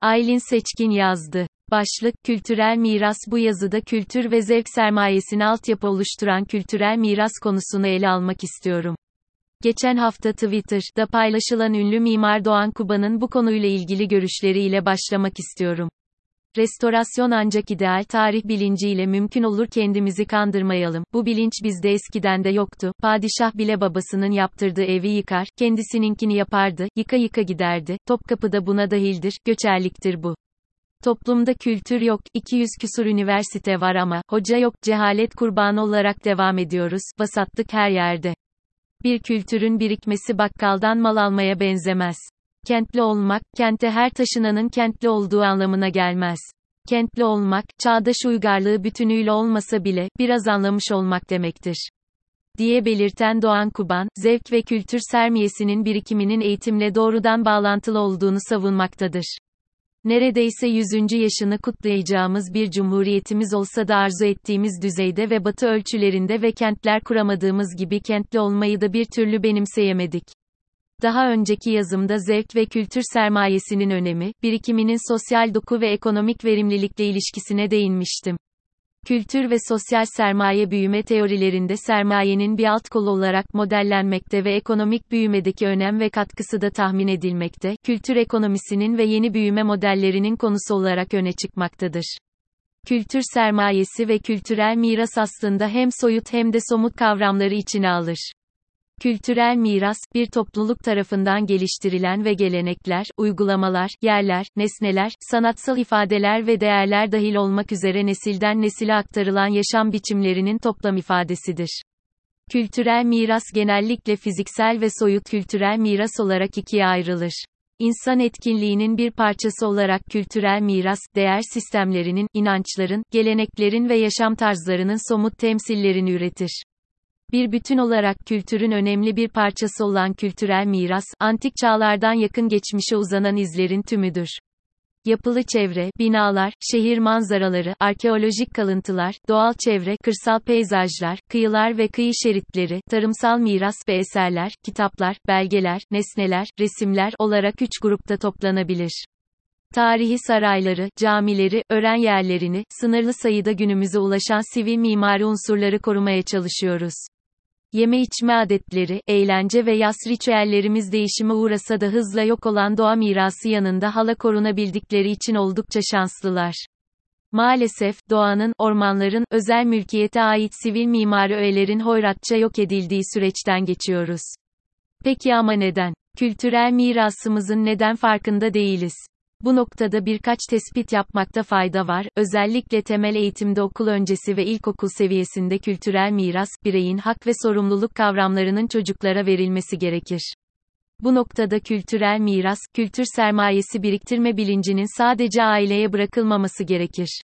Aylin Seçkin yazdı. Başlık, kültürel miras bu yazıda kültür ve zevk sermayesini altyapı oluşturan kültürel miras konusunu ele almak istiyorum. Geçen hafta Twitter'da paylaşılan ünlü mimar Doğan Kuba'nın bu konuyla ilgili görüşleriyle başlamak istiyorum. Restorasyon ancak ideal tarih bilinciyle mümkün olur kendimizi kandırmayalım. Bu bilinç bizde eskiden de yoktu. Padişah bile babasının yaptırdığı evi yıkar, kendisininkini yapardı, yıka yıka giderdi. Topkapı'da buna dahildir, göçerliktir bu. Toplumda kültür yok, 200 küsur üniversite var ama, hoca yok, cehalet kurbanı olarak devam ediyoruz, vasatlık her yerde. Bir kültürün birikmesi bakkaldan mal almaya benzemez. Kentli olmak, kente her taşınanın kentli olduğu anlamına gelmez. Kentli olmak, çağdaş uygarlığı bütünüyle olmasa bile, biraz anlamış olmak demektir. Diye belirten Doğan Kuban, zevk ve kültür sermiyesinin birikiminin eğitimle doğrudan bağlantılı olduğunu savunmaktadır. Neredeyse 100. yaşını kutlayacağımız bir cumhuriyetimiz olsa da arzu ettiğimiz düzeyde ve batı ölçülerinde ve kentler kuramadığımız gibi kentli olmayı da bir türlü benimseyemedik. Daha önceki yazımda zevk ve kültür sermayesinin önemi, birikiminin sosyal doku ve ekonomik verimlilikle ilişkisine değinmiştim. Kültür ve sosyal sermaye büyüme teorilerinde sermayenin bir alt kolu olarak modellenmekte ve ekonomik büyümedeki önem ve katkısı da tahmin edilmekte, kültür ekonomisinin ve yeni büyüme modellerinin konusu olarak öne çıkmaktadır. Kültür sermayesi ve kültürel miras aslında hem soyut hem de somut kavramları içine alır. Kültürel miras, bir topluluk tarafından geliştirilen ve gelenekler, uygulamalar, yerler, nesneler, sanatsal ifadeler ve değerler dahil olmak üzere nesilden nesile aktarılan yaşam biçimlerinin toplam ifadesidir. Kültürel miras genellikle fiziksel ve soyut kültürel miras olarak ikiye ayrılır. İnsan etkinliğinin bir parçası olarak kültürel miras, değer sistemlerinin, inançların, geleneklerin ve yaşam tarzlarının somut temsillerini üretir. Bir bütün olarak kültürün önemli bir parçası olan kültürel miras, antik çağlardan yakın geçmişe uzanan izlerin tümüdür. Yapılı çevre, binalar, şehir manzaraları, arkeolojik kalıntılar, doğal çevre, kırsal peyzajlar, kıyılar ve kıyı şeritleri, tarımsal miras ve eserler, kitaplar, belgeler, nesneler, resimler olarak üç grupta toplanabilir. Tarihi sarayları, camileri, ören yerlerini, sınırlı sayıda günümüze ulaşan sivil mimari unsurları korumaya çalışıyoruz. Yeme içme adetleri, eğlence ve yas ritüellerimiz değişime uğrasa da hızla yok olan doğa mirası yanında hala korunabildikleri için oldukça şanslılar. Maalesef, doğanın, ormanların, özel mülkiyete ait sivil mimari öğelerin hoyratça yok edildiği süreçten geçiyoruz. Peki ama neden? Kültürel mirasımızın neden farkında değiliz? Bu noktada birkaç tespit yapmakta fayda var, özellikle temel eğitimde okul öncesi ve ilkokul seviyesinde kültürel miras, bireyin hak ve sorumluluk kavramlarının çocuklara verilmesi gerekir. Bu noktada kültürel miras, kültür sermayesi biriktirme bilincinin sadece aileye bırakılmaması gerekir.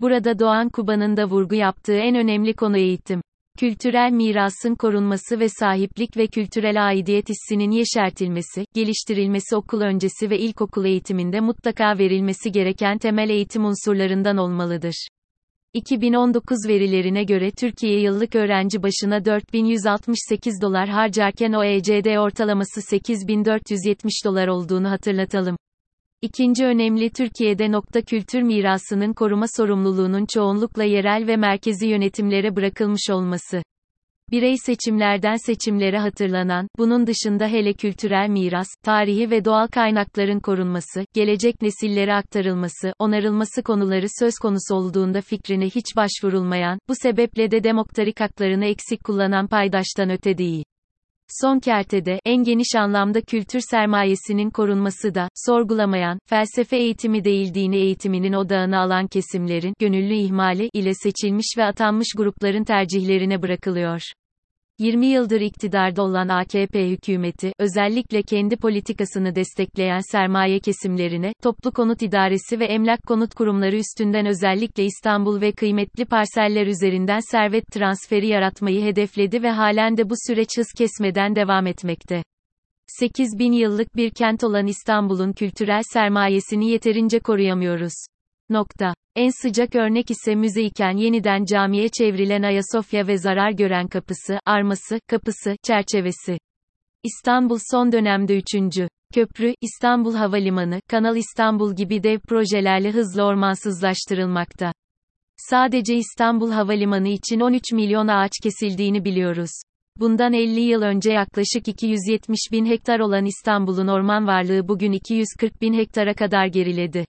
Burada Doğan Kuba'nın da vurgu yaptığı en önemli konu eğitim. Kültürel mirasın korunması ve sahiplik ve kültürel aidiyet hissinin yeşertilmesi, geliştirilmesi okul öncesi ve ilkokul eğitiminde mutlaka verilmesi gereken temel eğitim unsurlarından olmalıdır. 2019 verilerine göre Türkiye yıllık öğrenci başına 4168 dolar harcarken OECD ortalaması 8470 dolar olduğunu hatırlatalım. İkinci önemli Türkiye'de nokta kültür mirasının koruma sorumluluğunun çoğunlukla yerel ve merkezi yönetimlere bırakılmış olması. Birey seçimlerden seçimlere hatırlanan, bunun dışında hele kültürel miras, tarihi ve doğal kaynakların korunması, gelecek nesillere aktarılması, onarılması konuları söz konusu olduğunda fikrine hiç başvurulmayan, bu sebeple de demokratik haklarını eksik kullanan paydaştan öte değil. Son kertede, en geniş anlamda kültür sermayesinin korunması da, sorgulamayan, felsefe eğitimi değil dini eğitiminin odağına alan kesimlerin, gönüllü ihmali, ile seçilmiş ve atanmış grupların tercihlerine bırakılıyor. 20 yıldır iktidarda olan AKP hükümeti, özellikle kendi politikasını destekleyen sermaye kesimlerine, toplu konut idaresi ve emlak konut kurumları üstünden özellikle İstanbul ve kıymetli parseller üzerinden servet transferi yaratmayı hedefledi ve halen de bu süreç hız kesmeden devam etmekte. 8 bin yıllık bir kent olan İstanbul'un kültürel sermayesini yeterince koruyamıyoruz. Nokta. En sıcak örnek ise müze iken yeniden camiye çevrilen Ayasofya ve zarar gören kapısı, arması, kapısı, çerçevesi. İstanbul son dönemde 3. Köprü, İstanbul Havalimanı, Kanal İstanbul gibi dev projelerle hızla ormansızlaştırılmakta. Sadece İstanbul Havalimanı için 13 milyon ağaç kesildiğini biliyoruz. Bundan 50 yıl önce yaklaşık 270 bin hektar olan İstanbul'un orman varlığı bugün 240 bin hektara kadar geriledi.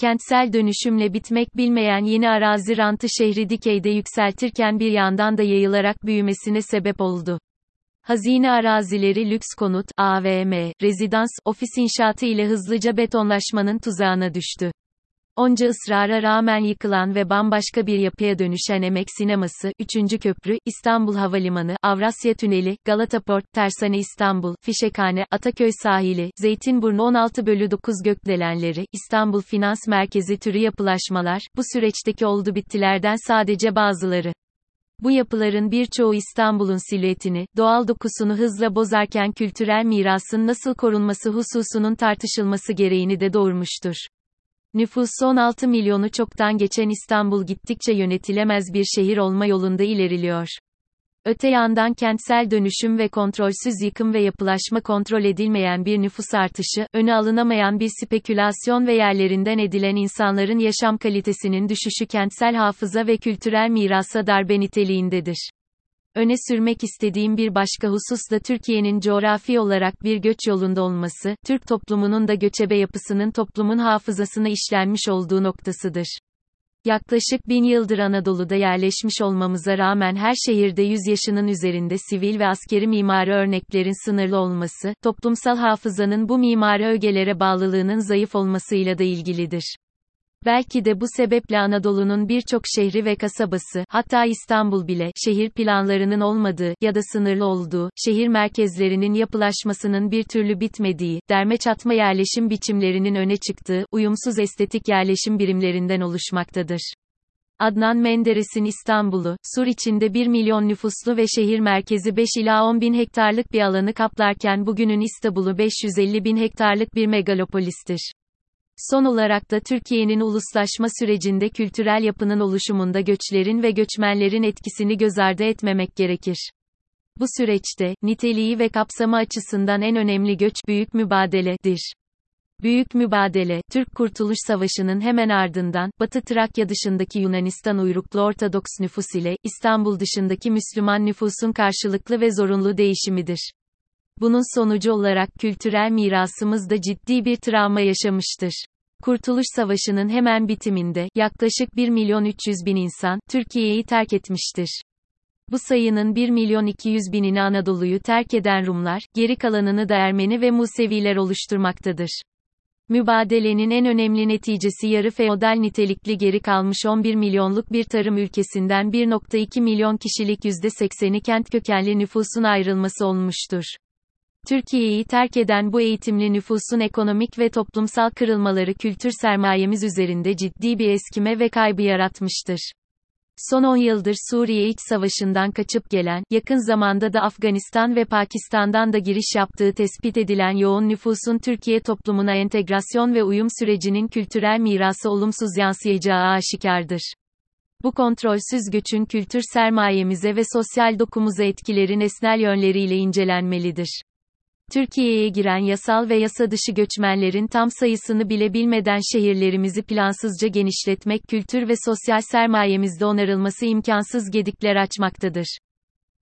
Kentsel dönüşümle bitmek bilmeyen yeni arazi rantı şehri dikeyde yükseltirken bir yandan da yayılarak büyümesine sebep oldu. Hazine arazileri lüks konut, AVM, rezidans, ofis inşaatı ile hızlıca betonlaşmanın tuzağına düştü. Onca ısrara rağmen yıkılan ve bambaşka bir yapıya dönüşen Emek Sineması, 3. Köprü, İstanbul Havalimanı, Avrasya Tüneli, Galata Port, Tersane İstanbul, Fişekhane, Ataköy Sahili, Zeytinburnu 16 bölü 9 gökdelenleri, İstanbul Finans Merkezi türü yapılaşmalar, bu süreçteki oldu bittilerden sadece bazıları. Bu yapıların birçoğu İstanbul'un silüetini, doğal dokusunu hızla bozarken kültürel mirasın nasıl korunması hususunun tartışılması gereğini de doğurmuştur. Nüfusu 16 milyonu çoktan geçen İstanbul gittikçe yönetilemez bir şehir olma yolunda ileriliyor. Öte yandan kentsel dönüşüm ve kontrolsüz yıkım ve yapılaşma kontrol edilmeyen bir nüfus artışı, önü alınamayan bir spekülasyon ve yerlerinden edilen insanların yaşam kalitesinin düşüşü kentsel hafıza ve kültürel mirasa darbe niteliğindedir. Öne sürmek istediğim bir başka husus da Türkiye'nin coğrafi olarak bir göç yolunda olması, Türk toplumunun da göçebe yapısının toplumun hafızasına işlenmiş olduğu noktasıdır. Yaklaşık bin yıldır Anadolu'da yerleşmiş olmamıza rağmen her şehirde 100 yaşının üzerinde sivil ve askeri mimari örneklerin sınırlı olması, toplumsal hafızanın bu mimari ögelere bağlılığının zayıf olmasıyla da ilgilidir. Belki de bu sebeple Anadolu'nun birçok şehri ve kasabası, hatta İstanbul bile, şehir planlarının olmadığı, ya da sınırlı olduğu, şehir merkezlerinin yapılaşmasının bir türlü bitmediği, derme çatma yerleşim biçimlerinin öne çıktığı, uyumsuz estetik yerleşim birimlerinden oluşmaktadır. Adnan Menderes'in İstanbul'u, sur içinde 1 milyon nüfuslu ve şehir merkezi 5 ila 10 bin hektarlık bir alanı kaplarken bugünün İstanbul'u 550 bin hektarlık bir megalopolistir. Son olarak da Türkiye'nin uluslaşma sürecinde kültürel yapının oluşumunda göçlerin ve göçmenlerin etkisini göz ardı etmemek gerekir. Bu süreçte, niteliği ve kapsamı açısından en önemli göç, büyük mübadeledir. Büyük mübadele, Türk Kurtuluş Savaşı'nın hemen ardından, Batı Trakya dışındaki Yunanistan uyruklu Ortodoks nüfus ile, İstanbul dışındaki Müslüman nüfusun karşılıklı ve zorunlu değişimidir. Bunun sonucu olarak kültürel mirasımız da ciddi bir travma yaşamıştır. Kurtuluş Savaşı'nın hemen bitiminde, yaklaşık 1 milyon 300 bin insan, Türkiye'yi terk etmiştir. Bu sayının 1 milyon 200 binini Anadolu'yu terk eden Rumlar, geri kalanını da Ermeni ve Museviler oluşturmaktadır. Mübadelenin en önemli neticesi yarı feodal nitelikli geri kalmış 11 milyonluk bir tarım ülkesinden 1.2 milyon kişilik %80'i kent kökenli nüfusun ayrılması olmuştur. Türkiye'yi terk eden bu eğitimli nüfusun ekonomik ve toplumsal kırılmaları kültür sermayemiz üzerinde ciddi bir eskime ve kaybı yaratmıştır. Son 10 yıldır Suriye iç savaşından kaçıp gelen, yakın zamanda da Afganistan ve Pakistan'dan da giriş yaptığı tespit edilen yoğun nüfusun Türkiye toplumuna entegrasyon ve uyum sürecinin kültürel mirası olumsuz yansıyacağı aşikardır. Bu kontrolsüz göçün kültür sermayemize ve sosyal dokumuza etkileri nesnel yönleriyle incelenmelidir. Türkiye'ye giren yasal ve yasa dışı göçmenlerin tam sayısını bile bilmeden şehirlerimizi plansızca genişletmek kültür ve sosyal sermayemizde onarılması imkansız gedikler açmaktadır.